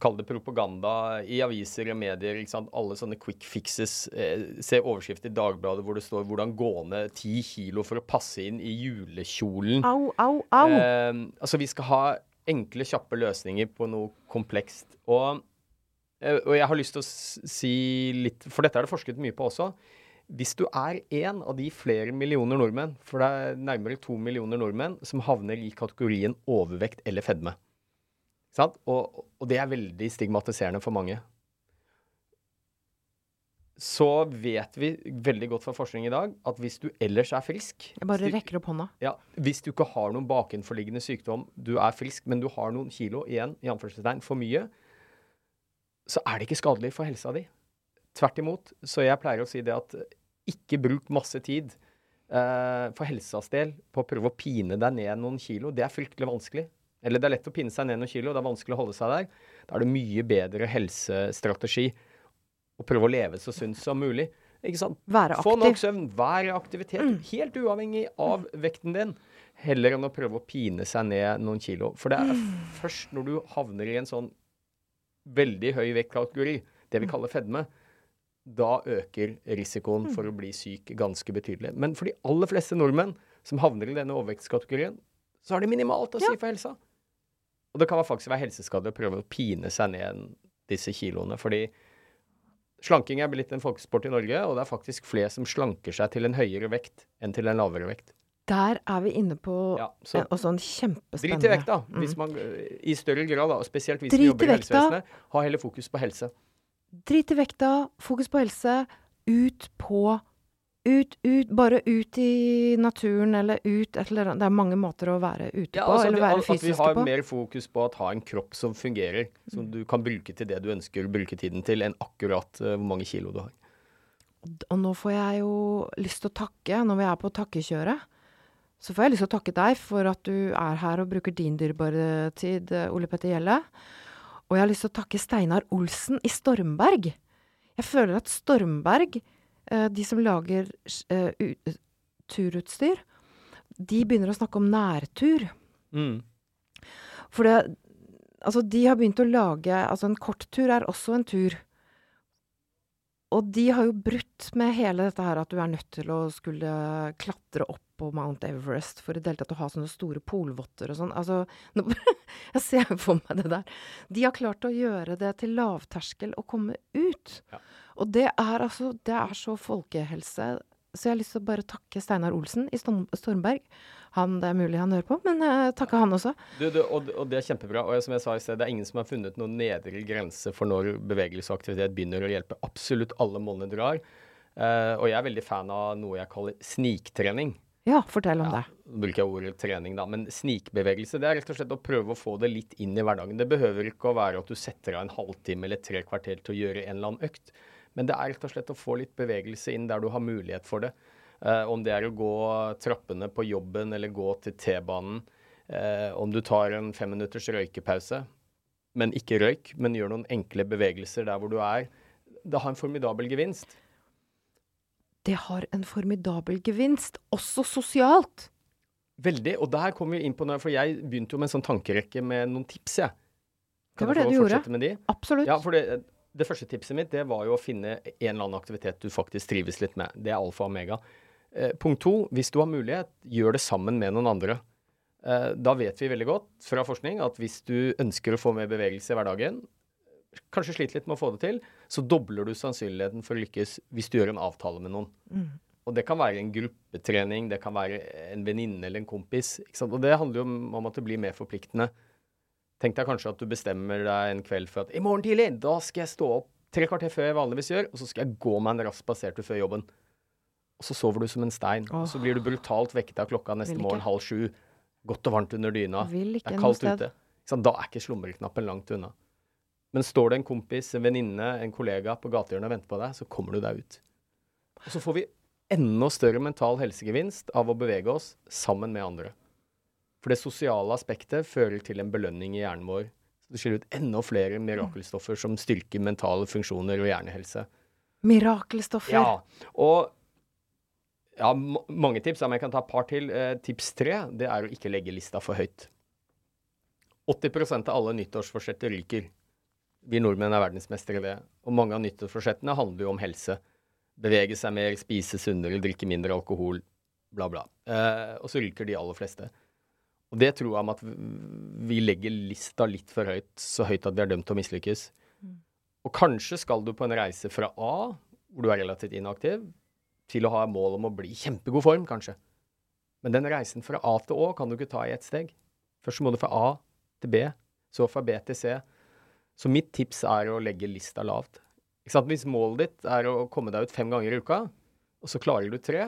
Kall det propaganda i aviser og medier. ikke sant? Alle sånne quick fixes. Eh, se overskrift i Dagbladet hvor det står 'hvordan gå ned ti kilo for å passe inn i julekjolen'. Au, au, au. Eh, altså, vi skal ha enkle, kjappe løsninger på noe komplekst. Og, eh, og jeg har lyst til å si litt For dette er det forsket mye på også. Hvis du er en av de flere millioner nordmenn, for det er nærmere to millioner nordmenn, som havner i kategorien overvekt eller fedme. Og, og det er veldig stigmatiserende for mange. Så vet vi veldig godt fra forskning i dag at hvis du ellers er frisk Jeg bare du- rekker opp hånda. ja, Hvis du ikke har noen bakenforliggende sykdom, du er frisk, men du har noen kilo igjen, i anførselstegn, for mye, så er det ikke skadelig for helsa di. Tvert imot. Så jeg pleier å si det at ikke bruk masse tid eh, for helsas del på å prøve å pine deg ned noen kilo. Det er fryktelig vanskelig. Eller det er lett å pine seg ned noen kilo, det er vanskelig å holde seg der. Da er det mye bedre helsestrategi å prøve å leve så sunt som mulig. Ikke sant? Være Få nok søvn, vær i aktivitet, helt uavhengig av vekten din. Heller enn å prøve å pine seg ned noen kilo. For det er først når du havner i en sånn veldig høy vektkategori, det vi kaller fedme, da øker risikoen for å bli syk ganske betydelig. Men for de aller fleste nordmenn som havner i denne overvektskategorien, så har det minimalt å si for helsa. Og det kan faktisk være helseskadelig å prøve å pine seg ned disse kiloene, fordi Slanking er blitt en folkesport i Norge, og det er faktisk flere som slanker seg til en høyere vekt enn til en lavere vekt. Der er vi inne på Ja, så en, også en kjempespennende drit i vekta, hvis man øh, i større grad, da, spesielt vi Drit vi jobber i helsevesenet, ha heller fokus på helse. Drit i vekta, fokus på helse. Ut på Ut, ut, bare ut i naturen, eller ut et eller annet. Det er mange måter å være ute Ja, på, altså, eller fysisk på. at vi har på. mer fokus på å ha en kropp som fungerer, som Mm. du kan bruke til det du ønsker å bruke tiden til, enn akkurat uh, hvor mange kilo du har. Og nå får jeg jo lyst til å takke, når vi er på takkekjøret, så får jeg lyst til å takke deg for at du er her og bruker din dyrebare tid, eh, Ole Petter Gjelle. Og jeg har lyst til å takke Steinar Olsen i Stormberg. Jeg føler at Stormberg, de som lager eh, u- turutstyr, de begynner å snakke om nærtur. Mm. For det Altså, de har begynt å lage Altså, en korttur er også en tur. Og de har jo brutt med hele dette her at du er nødt til å skulle klatre opp på Mount Everest for i det hele tatt å ha sånne store polvotter og sånn. Altså, nå, jeg ser for meg det der. De har klart å gjøre det til lavterskel å komme ut. Ja. Og det er altså Det er så folkehelse. Så jeg har lyst til å bare takke Steinar Olsen i Stormberg. Han, det er mulig han hører på, men uh, takke han også. Du, du, og, og det er kjempebra. Og som jeg sa i sted, det er ingen som har funnet noen nedre grense for når bevegelse og aktivitet begynner å hjelpe. Absolutt alle måneder drar. Uh, og jeg er veldig fan av noe jeg kaller sniktrening. Ja, fortell om det. Nå bruker jeg ordet trening, da. Men snikbevegelse det er rett og slett å prøve å få det litt inn i hverdagen. Det behøver ikke å være at du setter av en halvtime eller tre kvarter til å gjøre en eller annen økt. Men det er rett og slett å få litt bevegelse inn der du har mulighet for det. Eh, om det er å gå trappene på jobben eller gå til T-banen. Eh, om du tar en femminutters røykepause, men ikke røyk, men gjør noen enkle bevegelser der hvor du er. Det har en formidabel gevinst. Det har en formidabel gevinst, også sosialt. Veldig. Og der kommer vi inn på noe, for jeg begynte jo med en sånn tankerekke med noen tips, jeg. Det var det du gjorde. de? Absolutt. Ja, for det, det første tipset mitt det var jo å finne en eller annen aktivitet du faktisk trives litt med. Det er alfa og omega. Eh, punkt to, hvis du har mulighet, gjør det sammen med noen andre. Eh, da vet vi veldig godt fra forskning at hvis du ønsker å få mer bevegelse i hverdagen, kanskje sliter litt med å få det til, så dobler du sannsynligheten for å lykkes hvis du gjør en avtale med noen. Mm. Og det kan være en gruppetrening, det kan være en venninne eller en kompis. Og det handler jo om, om at det blir mer forpliktende. Tenk deg kanskje at du bestemmer deg en kveld for at i morgen tidlig, da skal jeg stå opp tre kvarter før jeg vanligvis gjør, og så skal jeg gå meg en rask spasertur før jobben. Og så sover du som en stein. Og så blir du brutalt vekket av klokka neste morgen halv sju. Godt og varmt under dyna. Det er kaldt ute. Da er ikke slumreknappen langt unna. Men står det en kompis, en venninne, en kollega på gatehjørnet og venter på deg, så kommer du deg ut. Og så får vi enda større mental helsegevinst av å bevege oss sammen med andre. For det sosiale aspektet fører til en belønning i hjernen vår. Så det skiller ut enda flere mirakelstoffer som styrker mentale funksjoner og hjernehelse. Mirakelstoffer. Ja, og ja, mange tips, men jeg kan ta et par til. Eh, tips tre, det er å ikke legge lista for høyt. 80% av alle nyttårsforsetter ryker. Vi nordmenn er verdensmestere i det. Og mange av nyttårsforsettene handler jo om helse. Bevege seg mer, spise sunnere, drikke mindre alkohol, bla, bla. Eh, og så ryker de aller fleste. Og det tror jeg om at vi legger lista litt for høyt, så høyt at vi er dømt til å mislykkes. Og kanskje skal du på en reise fra A, hvor du er relativt inaktiv, til å ha mål om å bli i kjempegod form, kanskje. Men den reisen fra A til Å kan du ikke ta i ett steg. Først må du fra A til B, så fra B til C. Så mitt tips er å legge lista lavt. Ikke sant? Hvis målet ditt er å komme deg ut fem ganger i uka, og så klarer du tre,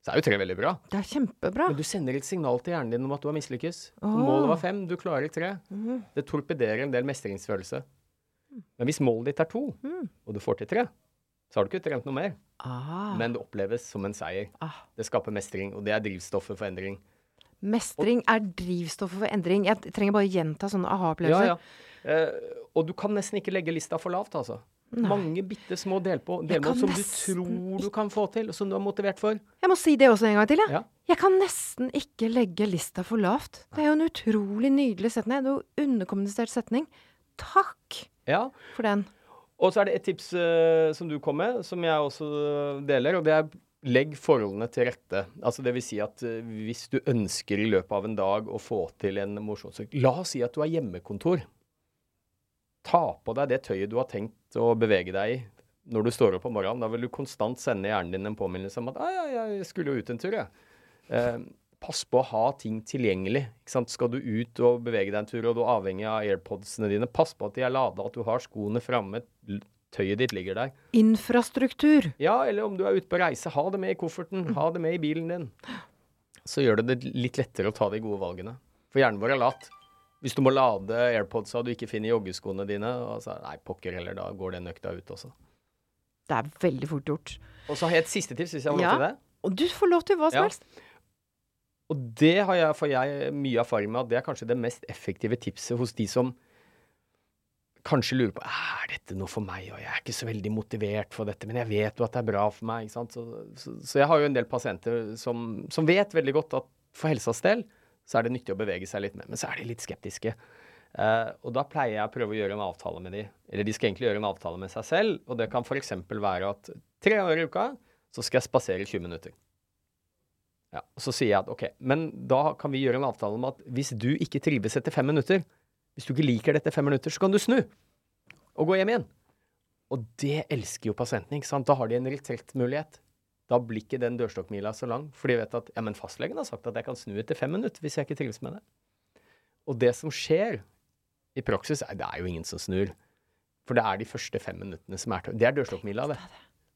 så er jo tre veldig bra. Det er kjempebra. Men du sender et signal til hjernen din om at du har mislykkes. Oh. Målet var fem, du klarer tre. Mhm. Det torpederer en del mestringsfølelse. Men hvis målet ditt er to, Mm. og du får til tre, så har du ikke trent noe mer. Ah. Men det oppleves som en seier. ah. Det skaper mestring, og det er drivstoffet for endring. Mestring er drivstoffet for endring. Jeg trenger bare gjenta sånne aha-opplevelser. Ja, ja. Eh, og du kan nesten ikke legge lista for lavt, altså. Nei. Mange bitte små delmål som du tror du kan få til, og som du er motivert for. Jeg må si det også en gang til, jeg. Ja. Jeg kan nesten ikke legge lista for lavt. Det er jo en utrolig nydelig setning. Er underkommunisert setning. Takk Ja. for den. Og så er det et tips uh, som du kom med, som jeg også deler, og det er legg forholdene til rette. Altså det vil si at uh, hvis du ønsker i løpet av en dag å få til en mosjonsøkt La oss si at du har hjemmekontor. Ta på deg det tøyet du har tenkt å bevege deg i når du står opp om morgenen. Da vil du konstant sende hjernen din en påminnelse om at ah, ja, jeg skulle jo ut en tur, jeg. Eh, pass på å ha ting tilgjengelig. Skal du ut og bevege deg en tur, og du er avhengig av airpodsene dine, pass på at de er lada, at du har skoene framme, tøyet ditt ligger der. Infrastruktur. Ja, eller om du er ute på reise, ha det med i kofferten, ha det med i bilen din. Så gjør det det litt lettere å ta de gode valgene. For hjernen vår er lat. Hvis du må lade airpodsa og du ikke finner joggeskoene dine, og så, nei, pokker heller, da går den økta ut også. Det er veldig fort gjort. Og så har jeg et siste tips, hvis jeg lov Ja. til det. Og du får lov til hva som Ja. helst. Og det har jeg, får jeg mye erfaring med at det er kanskje det mest effektive tipset hos de som kanskje lurer på er dette noe for meg, og jeg er ikke så veldig motivert for dette, men jeg vet jo at det er bra for meg. Så, så, så jeg har jo en del pasienter som, som vet veldig godt at for helsas del så er det nyttig å bevege seg litt mer, men så er de litt skeptiske. Uh, og da pleier jeg å prøve å gjøre en avtale med de. Eller de skal egentlig gjøre en avtale med seg selv, og det kan f.eks. være at tre ganger i uka så skal jeg spasere 20 minutter. Ja, og Så sier jeg at ok, men da kan vi gjøre en avtale om at hvis du ikke trives etter fem minutter, hvis du ikke liker det etter fem minutter, så kan du snu og gå hjem igjen. Og det elsker jo pasienten. ikke sant. Da har de en retrettmulighet. Da blir ikke den dørstokkmila så lang, for de vet at ja, men fastlegen har sagt at jeg kan snu etter fem minutter hvis jeg ikke trives med det. Og det som skjer i praksis, er det er jo ingen som snur. For det er de første fem minuttene som er Det er dørstokkmila, det.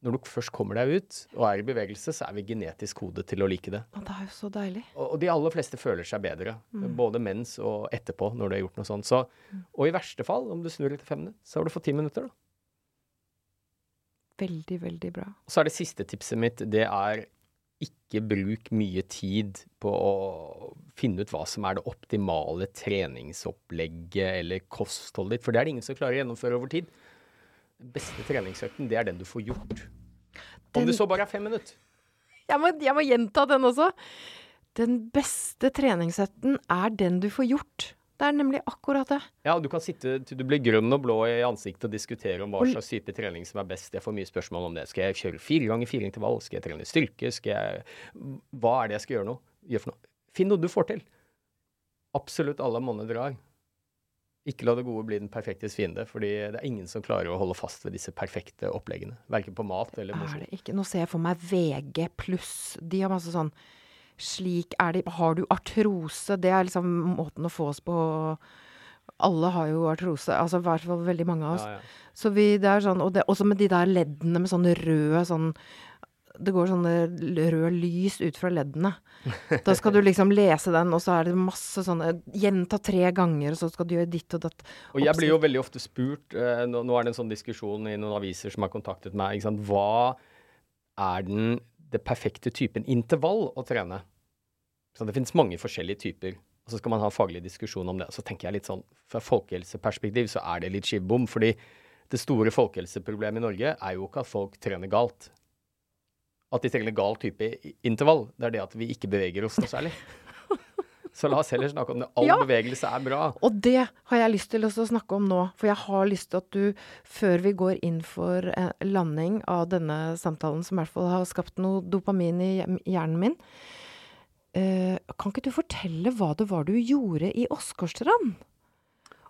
Når du først kommer deg ut og er i bevegelse, så er vi genetisk kodet til å like det. Og det er jo så deilig. Og de aller fleste føler seg bedre, både mens og etterpå, når du har gjort noe sånt. Så, og i verste fall, om du snur etter fem minutter, så har du fått ti minutter, da. Veldig, veldig bra. Og så er det siste tipset mitt, det er ikke bruk mye tid på å finne ut hva som er det optimale treningsopplegget eller kostholdet ditt, for det er det ingen som klarer å gjennomføre over tid. Den beste treningsøkten, det er den du får gjort. Om du det så bare er fem minutter. Jeg må, jeg må gjenta den også. Den beste treningsøkten er den du får gjort. Det er nemlig akkurat det. Ja, du kan sitte til du blir grønn og blå i ansiktet og diskutere om hva slags type trening som er best. Jeg får mye spørsmål om det. Skal jeg kjøre fire ganger fire intervall? Skal jeg trene styrke? Skal jeg Hva er det jeg skal gjøre nå? Gjør for noe? Finn noe du får til. Absolutt alle monner drar. Ikke la det gode bli den perfektes fiende, fordi det er ingen som klarer å holde fast ved disse perfekte oppleggene. Verken på mat eller Er mosjon. Nå ser jeg for meg VG pluss. De har masse sånn Slik er det Har du artrose? Det er liksom måten å få oss på Alle har jo artrose. Altså i hvert fall veldig mange av oss. Ja, ja. Så vi, det er sånn, og det, også med de der leddene med sånne røde sånn Det går sånne rød røde lys ut fra leddene. Da skal du liksom lese den, og så er det masse sånne Gjenta tre ganger, og så skal du gjøre ditt og datt. Og jeg blir jo veldig ofte spurt eh, nå, nå er det en sånn diskusjon i noen aviser som har kontaktet meg. Ikke sant? Hva er den det perfekte typen intervall å trene? Så det finnes mange forskjellige typer. Og så skal man ha faglig diskusjon om det. Så tenker jeg litt sånn, Fra folkehelseperspektiv så er det litt skivbom. fordi det store folkehelseproblemet i Norge er jo ikke at folk trener galt. At de trener gal type intervall. Det er det at vi ikke beveger oss noe særlig. Så la oss heller snakke om det. All Ja. bevegelse er bra. Og det har jeg lyst til å snakke om nå. For jeg har lyst til at du, før vi går inn for landing av denne samtalen, som i hvert fall har skapt noe dopamin i hjernen min eh, Kan ikke du fortelle hva det var du gjorde i Åsgårdstrand?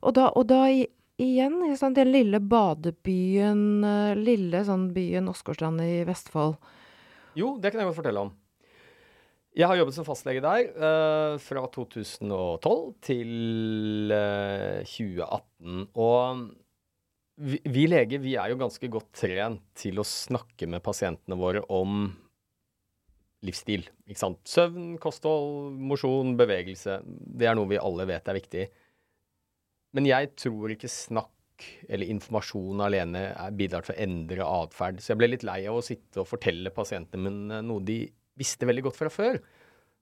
Og da, og da i, igjen, sant, den lille badebyen, eh, lille sånn byen Åsgårdstrand i Vestfold. Jo, det kan jeg godt fortelle om. Jeg har jobbet som fastlege der uh, fra 2012 til uh, 2018. Og vi, vi leger vi er jo ganske godt trent til å snakke med pasientene våre om livsstil. Ikke sant? Søvn, kosthold, mosjon, bevegelse. Det er noe vi alle vet er viktig. Men jeg tror ikke snakk eller informasjon alene bidrar til å endre atferd. Så jeg ble litt lei av å sitte og fortelle pasientene mine noe de visste veldig godt fra før.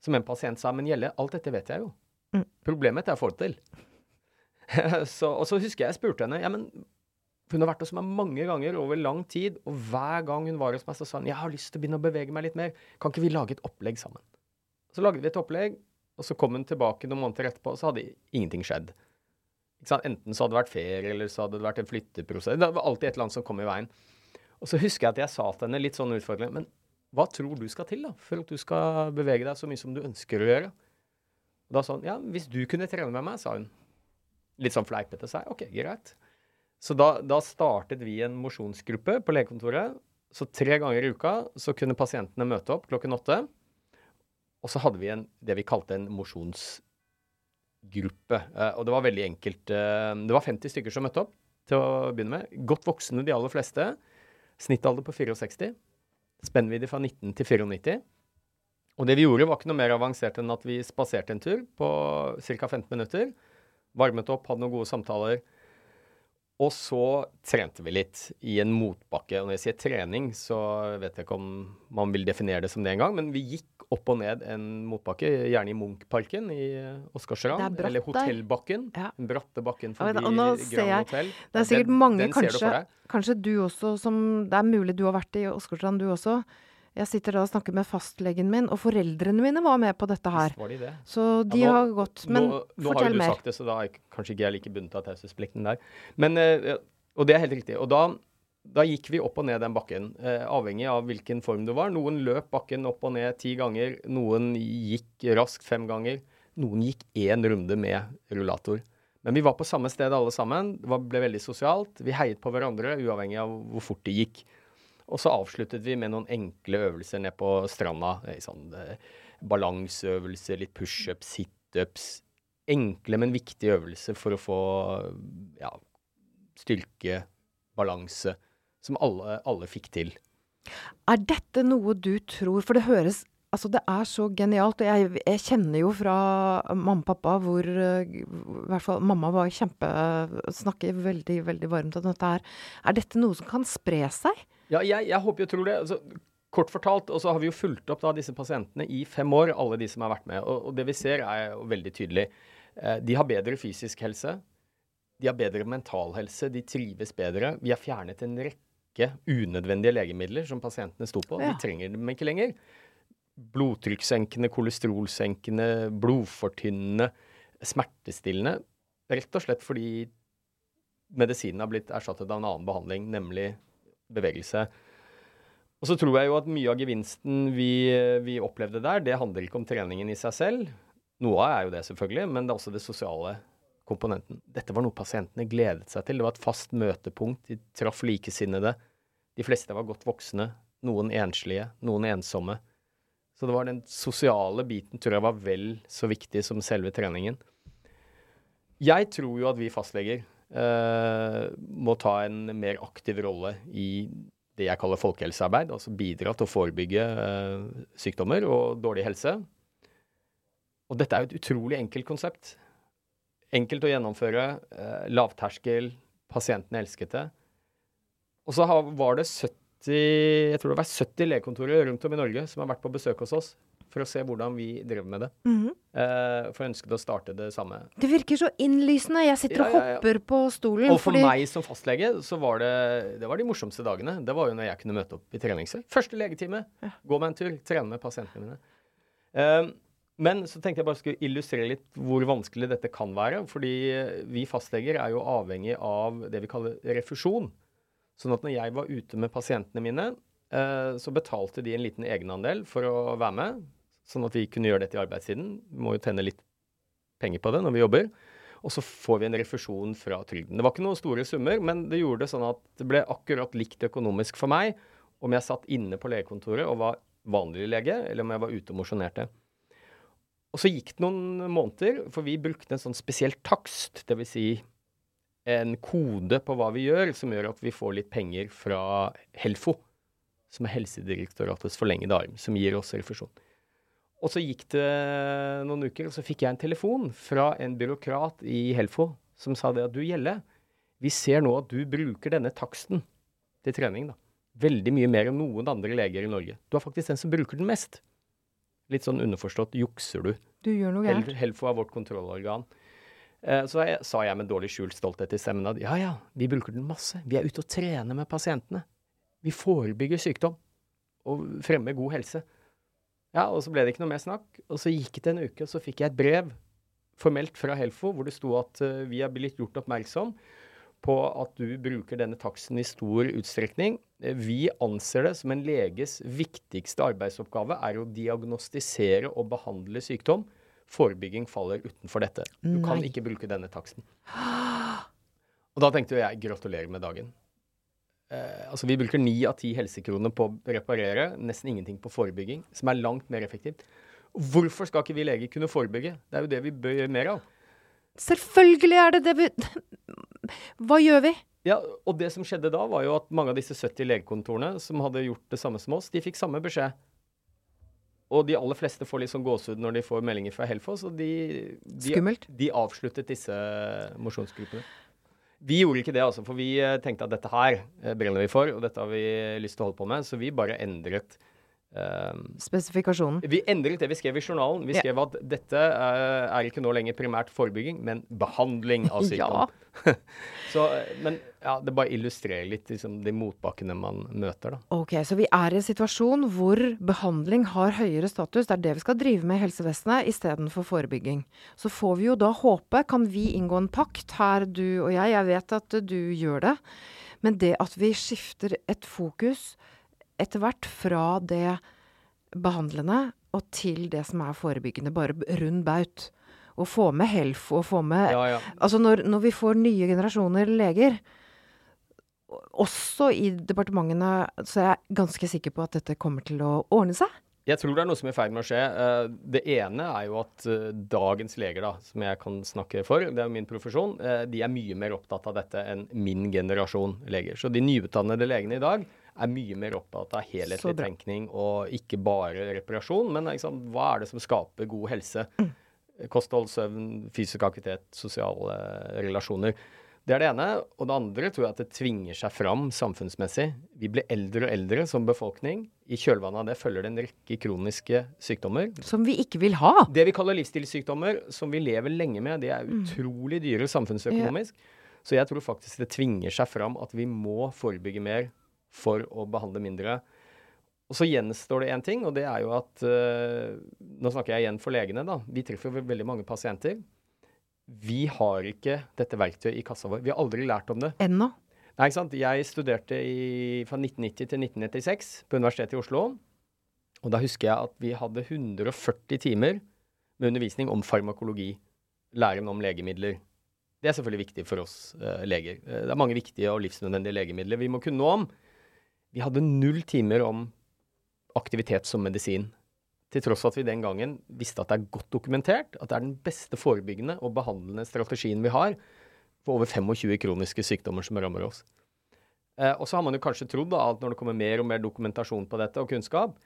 Som en pasient sa, men Gjelle, alt dette vet jeg jo. Mm. Problemet er å få det til. så, og så husker jeg jeg spurte henne ja, men Hun har vært hos meg mange ganger over lang tid, og hver gang hun var hos meg, så sa hun jeg har lyst til å begynne å bevege meg litt mer. Kan ikke vi lage et opplegg sammen? Så lagde vi et opplegg, og så kom hun tilbake noen måneder etterpå, og så hadde ingenting skjedd. Enten så hadde det vært ferie, eller så hadde det vært en flytteprosess. Det var alltid et eller annet som kom i veien. Og så husker jeg at jeg sa til henne litt sånn utfordrende Men hva tror du skal til da, for at du skal bevege deg så mye som du ønsker å gjøre? Og da sa hun ja, hvis du kunne trene med meg, sa hun. Litt sånn fleipete, sa jeg. Ok, greit. Så da, da startet vi en mosjonsgruppe på legekontoret. Så tre ganger i uka så kunne pasientene møte opp klokken åtte. Og så hadde vi en, det vi kalte en mosjonsgruppe. Eh, og det var veldig enkelt. Eh, det var 50 stykker som møtte opp til å begynne med. Godt voksne, de aller fleste. Snittalder på 64. Spennvidde fra 19 til 94. Og det vi gjorde, var ikke noe mer avansert enn at vi spaserte en tur på ca. 15 minutter. Varmet opp, hadde noen gode samtaler. Og så trente vi litt i en motbakke. Og når jeg sier trening, så vet jeg ikke om man vil definere det som det engang, men vi gikk opp og ned en motbakke, gjerne i Munchparken i er bratt Eller. Hotellbakken. Ja. Den bratte bakken forbi Grand jeg- Hotel. Det er sikkert Den- mange, den kanskje, du kanskje, du også som Det er mulig du har vært i Åsgårdstrand, du også. Jeg sitter da og snakker med fastlegen min, og foreldrene mine var med på dette her. Var de det. Så de Ja, nå- har gått. Men nå, nå har jo du mer. sagt det, så da er kanskje ikke jeg like bundet av taushetsplikten der. Men, eh, og det er helt riktig. Og da, da gikk vi opp og ned den bakken, eh, avhengig av hvilken form det var. Noen løp bakken opp og ned ti ganger, noen gikk raskt fem ganger. Noen gikk én runde med rullator. Men vi var på samme sted alle sammen. Det ble veldig sosialt. Vi heiet på hverandre, uavhengig av hvor fort det gikk. Og så avsluttet vi med noen enkle øvelser ned på stranda. eh, Sånn, eh, balanseøvelser, litt pushups, situps. Enkle, men viktige øvelser for å få ja, styrke, balanse, som alle, alle fikk til. Er dette noe du tror For det høres Altså, det er så genialt. Og jeg, jeg kjenner jo fra mamma og pappa hvor eh, I hvert fall mamma var kjempe Snakker veldig, veldig varmt om dette her. Er dette noe som kan spre seg? Ja, jeg, jeg håper jo tror det. Altså, kort fortalt, og så har vi jo fulgt opp da disse pasientene i fem år, alle de som har vært med. Og, og det vi ser er jo veldig tydelig. Eh, de har bedre fysisk helse. De har bedre mental helse. De trives bedre. Vi har fjernet en rekke unødvendige legemidler som pasientene sto på. Ja. De trenger dem ikke lenger. Blodtrykkssenkende, kolesterolsenkende, blodfortynnende, smertestillende. Rett og slett fordi medisinen har blitt erstattet av en annen behandling, nemlig bevegelse. Og så tror jeg jo at mye av gevinsten vi, vi opplevde der, det handler ikke om treningen i seg selv. Noe av er jo det, selvfølgelig, men det er også det sosiale komponenten. Dette var noe pasientene gledet seg til. Det var et fast møtepunkt. De traff likesinnede. De fleste var godt voksne. Noen enslige, noen ensomme. Så det var den sosiale biten tror jeg var vel så viktig som selve treningen. Jeg tror jo at vi fastleger eh, må ta en mer aktiv rolle i det jeg kaller folkehelsearbeid. Altså bidra til å forebygge eh, sykdommer og dårlig helse. Og dette er jo et utrolig enkelt konsept. Enkelt å gjennomføre, eh, lavterskel, pasientene elsket det. Og så var det 70 jeg tror det var 70 legekontorer rundt om i Norge som har vært på besøk hos oss for å se hvordan vi drev med det. Mhm. Eh, for ønsket å starte det samme. Det virker så innlysende. Jeg sitter Ja, og ja, ja. hopper på stolen. Og for fordi meg som fastlege, så var det, det var de morsomste dagene. Det var jo når jeg kunne møte opp i treningsøy. Første legetime. Ja. Gå meg en tur. Trene med pasientene mine. Eh, men så tenkte jeg bare skulle illustrere litt hvor vanskelig dette kan være. Fordi vi fastleger er jo avhengig av det vi kaller refusjon. Sånn at når jeg var ute med pasientene mine, eh, så betalte de en liten egenandel for å være med. Sånn at vi kunne gjøre dette i arbeidstiden. Vi må jo tjene litt penger på det når vi jobber. Og så får vi en refusjon fra trygden. Det var ikke noen store summer, men det gjorde det sånn at det ble akkurat likt økonomisk for meg om jeg satt inne på legekontoret og var vanlig lege, eller om jeg var ute og mosjonerte. Og så gikk det noen måneder, for vi brukte en sånn spesiell takst, dvs. Si en kode på hva vi gjør, som gjør at vi får litt penger fra Helfo, som er Helsedirektoratets forlengede arm, som gir oss refusjon. Og så gikk det noen uker, og så fikk jeg en telefon fra en byråkrat i Helfo som sa det at du Gjelle, vi ser nå at du bruker denne taksten til trening da. veldig mye mer enn noen andre leger i Norge. Du er faktisk den som bruker den mest. Litt sånn underforstått jukser du. du gjør noe gærent. Helfo er vårt kontrollorgan. Eh, så jeg, sa jeg med dårlig skjult stolthet i stemmen at ja, ja, vi bruker den masse. Vi er ute og trener med pasientene. Vi forebygger sykdom og fremmer god helse. Ja, og så ble det ikke noe mer snakk. Og så gikk det en uke, og så fikk jeg et brev formelt fra Helfo hvor det sto at eh, vi er blitt gjort oppmerksom på at du bruker denne taksten i stor utstrekning. Eh, Vi anser det som en leges viktigste arbeidsoppgave er å diagnostisere og behandle sykdom. Forebygging faller utenfor dette. Du kan ikke bruke denne taksten. Og da tenkte jeg gratulerer med dagen. Eh, altså Vi bruker ni av ti helsekroner på å reparere, nesten ingenting på forebygging, som er langt mer effektivt. Hvorfor skal ikke vi leger kunne forebygge? Det er jo det vi bør gjøre mer av. Selvfølgelig er det det vi Hva gjør vi? Ja, og det som skjedde da, var jo at mange av disse 70 legekontorene som hadde gjort det samme som oss, de fikk samme beskjed. Og de aller fleste får litt sånn gåsehud når de får meldinger fra Helfo, så de, de, de avsluttet disse mosjonsgruppene. Vi gjorde ikke det, altså, for vi eh, tenkte at dette her eh, brenner vi for, og dette har vi lyst til å holde på med, så vi bare endret eh, Spesifikasjonen. vi endret det vi skrev i journalen. Vi Ja. skrev at dette uh, er ikke nå lenger primært forebygging, men behandling av sykdom. Så, eh, men ja, det bare illustrerer litt liksom, de motbakkene man møter, da. Ok, så vi er i en situasjon hvor behandling har høyere status. Det er det vi skal drive med i helsevesenet istedenfor forebygging. Så får vi jo da håpe, kan vi inngå en pakt her, du og jeg, jeg vet at du gjør det, men det at vi skifter et fokus etter hvert fra det behandlende og til det som er forebyggende, bare rund baut. Og få med Helfo og få med Ja, ja. Altså når, når vi får nye generasjoner leger, også i departementene, så er jeg ganske sikker på at dette kommer til å ordne seg. Jeg tror det er noe som er i ferd med å skje. Eh, Det ene er jo at eh, dagens leger, da, som jeg kan snakke for, det er min profesjon, eh, de er mye mer opptatt av dette enn min generasjon leger. Så de nyutdannede legene i dag er mye mer opptatt av helhetlig tenkning og ikke bare reparasjon, men liksom, hva er det som skaper god helse? Kosthold, søvn, fysisk aktivitet, sosiale relasjoner. Det er det ene. Og det andre tror jeg at det tvinger seg fram samfunnsmessig. Vi blir eldre og eldre som befolkning. I kjølvannet av det følger det en rekke kroniske sykdommer. Som vi ikke vil ha. Det vi kaller livsstilssykdommer, som vi lever lenge med, det er utrolig dyre samfunnsøkonomisk. Så jeg tror faktisk det tvinger seg fram at vi må forebygge mer for å behandle mindre. Og så gjenstår det én ting, og det er jo at eh, Nå snakker jeg igjen for legene, da. Vi treffer jo veldig mange pasienter. Vi har ikke dette verktøyet i kassa vår. Vi har aldri lært om det. Ennå. Nei, ikke sant? Jeg studerte i, fra 1990 til 1996 på Universitetet i Oslo. Og da husker jeg at vi hadde 140 timer med undervisning om farmakologi. Læren om legemidler. Det er selvfølgelig viktig for oss eh, leger. Eh, det er mange viktige og livsnødvendige legemidler vi må kunne noe om. Vi hadde null timer om aktivitet som medisin. Til tross for at vi den gangen visste at det er godt dokumentert at det er den beste forebyggende og behandlende strategien vi har for over 25 kroniske sykdommer som rammer oss. Eh, og så har man jo kanskje trodd at når det kommer mer og mer dokumentasjon på dette, og kunnskap,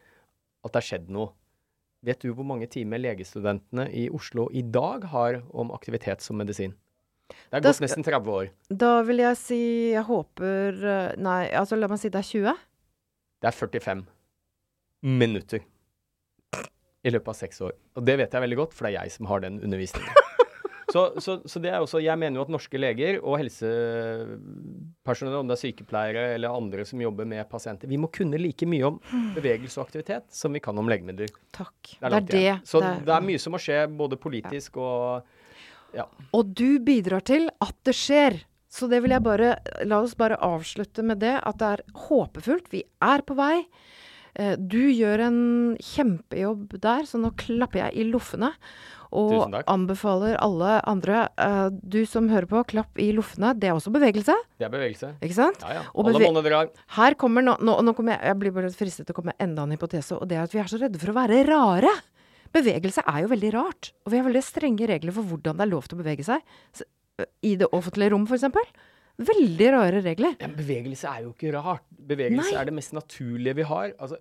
at det har skjedd noe. Vet du hvor mange timer legestudentene i Oslo i dag har om aktivitet som medisin? Det er gått nesten 30 år. Da vil jeg si Jeg håper eh, Nei, altså la meg si det er 20. Det er 45 minutter i løpet av seks år. Og det vet jeg veldig godt, for det er jeg som har den undervisningen. Så, så, så, det er også, jeg mener jo at norske leger og helsepersonell, om det er sykepleiere eller andre som jobber med pasienter, vi må kunne like mye om bevegelse og aktivitet som vi kan om legemidler. Takk. Det er, det er det. Så det er, det er, mye som må skje, både politisk og ja. Og du bidrar til at det skjer. Så det vil jeg bare La oss bare avslutte med det. At det er håpefullt. Vi er på vei. Eh, du gjør en kjempejobb der, så nå klapper jeg i loffene. Og anbefaler alle andre uh, Du som hører på, klapp i loffene. Det er også bevegelse. Det er bevegelse. Ikke sant? Ja, ja. Alle måneder drar. Her kommer nå, nå, nå kommer jeg, jeg blir bare fristet til å komme med enda en hypotese, og det er at vi er så redde for å være rare. Bevegelse er jo veldig rart. Og vi har veldig strenge regler for hvordan det er lov til å bevege seg. I det offentlige rom, f.eks. Veldig rare regler. Ja, bevegelse er jo ikke rart. Bevegelse Nei. er det mest naturlige vi har. Altså,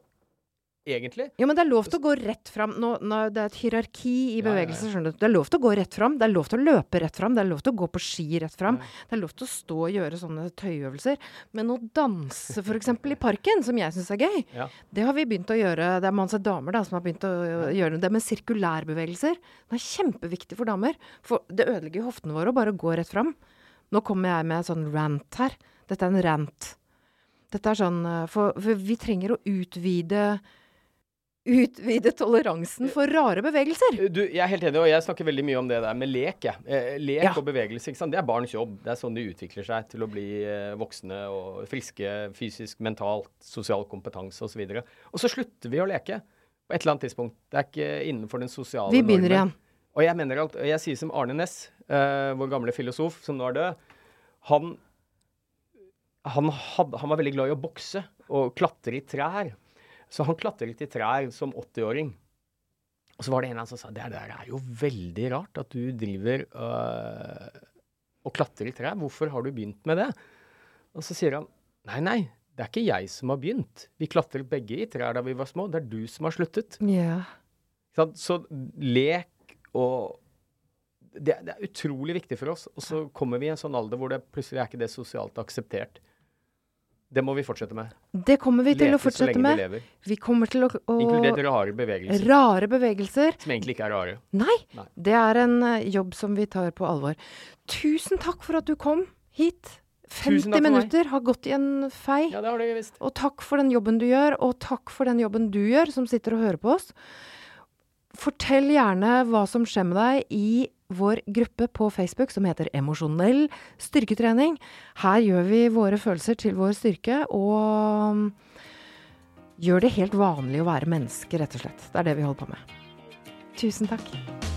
egentlig. Ja, men det er lov til å gå rett fram. Nå, nå, det er et hierarki i bevegelse, skjønner du. Det er lov til å gå rett fram. Det er lov til å løpe rett fram. Det er lov til å gå på ski rett fram. Det er lov til å stå og gjøre sånne tøyøvelser. Men å danse f.eks. i parken, som jeg syns er gøy, ja. det har vi begynt å gjøre. Det er masse damer da, som har begynt å gjøre det med sirkulærbevegelser. Det er kjempeviktig for damer. For det ødelegger hoftene våre å bare gå rett fram. Nå kommer jeg med en sånn rant her. Dette er en rant. Dette er sånn eh, For, for vi trenger å utvide utvide toleransen for rare bevegelser. Du, jeg er helt enig, og jeg snakker veldig mye om det der med lek. Ja. Eh, lek ja. og bevegelse. ikke sant? Det er barns jobb. Det er sånn de utvikler seg til å bli eh, voksne og friske fysisk, mentalt, sosial kompetanse osv. Og, så og så slutter vi å leke på et eller annet tidspunkt. Det er ikke innenfor den sosiale Vi begynner normen. igjen. Og jeg mener alt, jeg sier som Arne Næss, uh, vår gamle filosof som nå er død. Han, han, had, han var veldig glad i å bokse og klatre i trær. Så han klatret i trær som 80-åring. Og så var det en av dem som sa det der er jo veldig rart at du driver øh, og klatrer i trær. Hvorfor har du begynt med det? Og så sier han nei, nei, det er ikke jeg som har begynt. Vi klatret begge i trær da vi var små. Det er du som har sluttet. Yeah. Så, så lek og det, det, er utrolig viktig for oss. Og så kommer vi i en sånn alder hvor det plutselig er ikke det sosialt akseptert. Det må vi fortsette med. Det kommer vi til Lete å fortsette med. Vi, vi, kommer til å, å Inkludert rare bevegelser. Rare bevegelser. Som egentlig ikke er rare. Nei. Nei. Det er en uh, jobb som vi tar på alvor. Tusen takk for at du kom hit. 50 minutter har gått i en fei. Ja, det har det visst. Og takk for den jobben du gjør, og takk for den jobben du gjør, som sitter og hører på oss. Fortell gjerne hva som skjer med deg i vår gruppe på Facebook som heter Emosjonell styrketrening. Her gjør vi våre følelser til vår styrke, og um, gjør det helt vanlig å være menneske, rett og slett. Det er det vi holder på med. Tusen takk.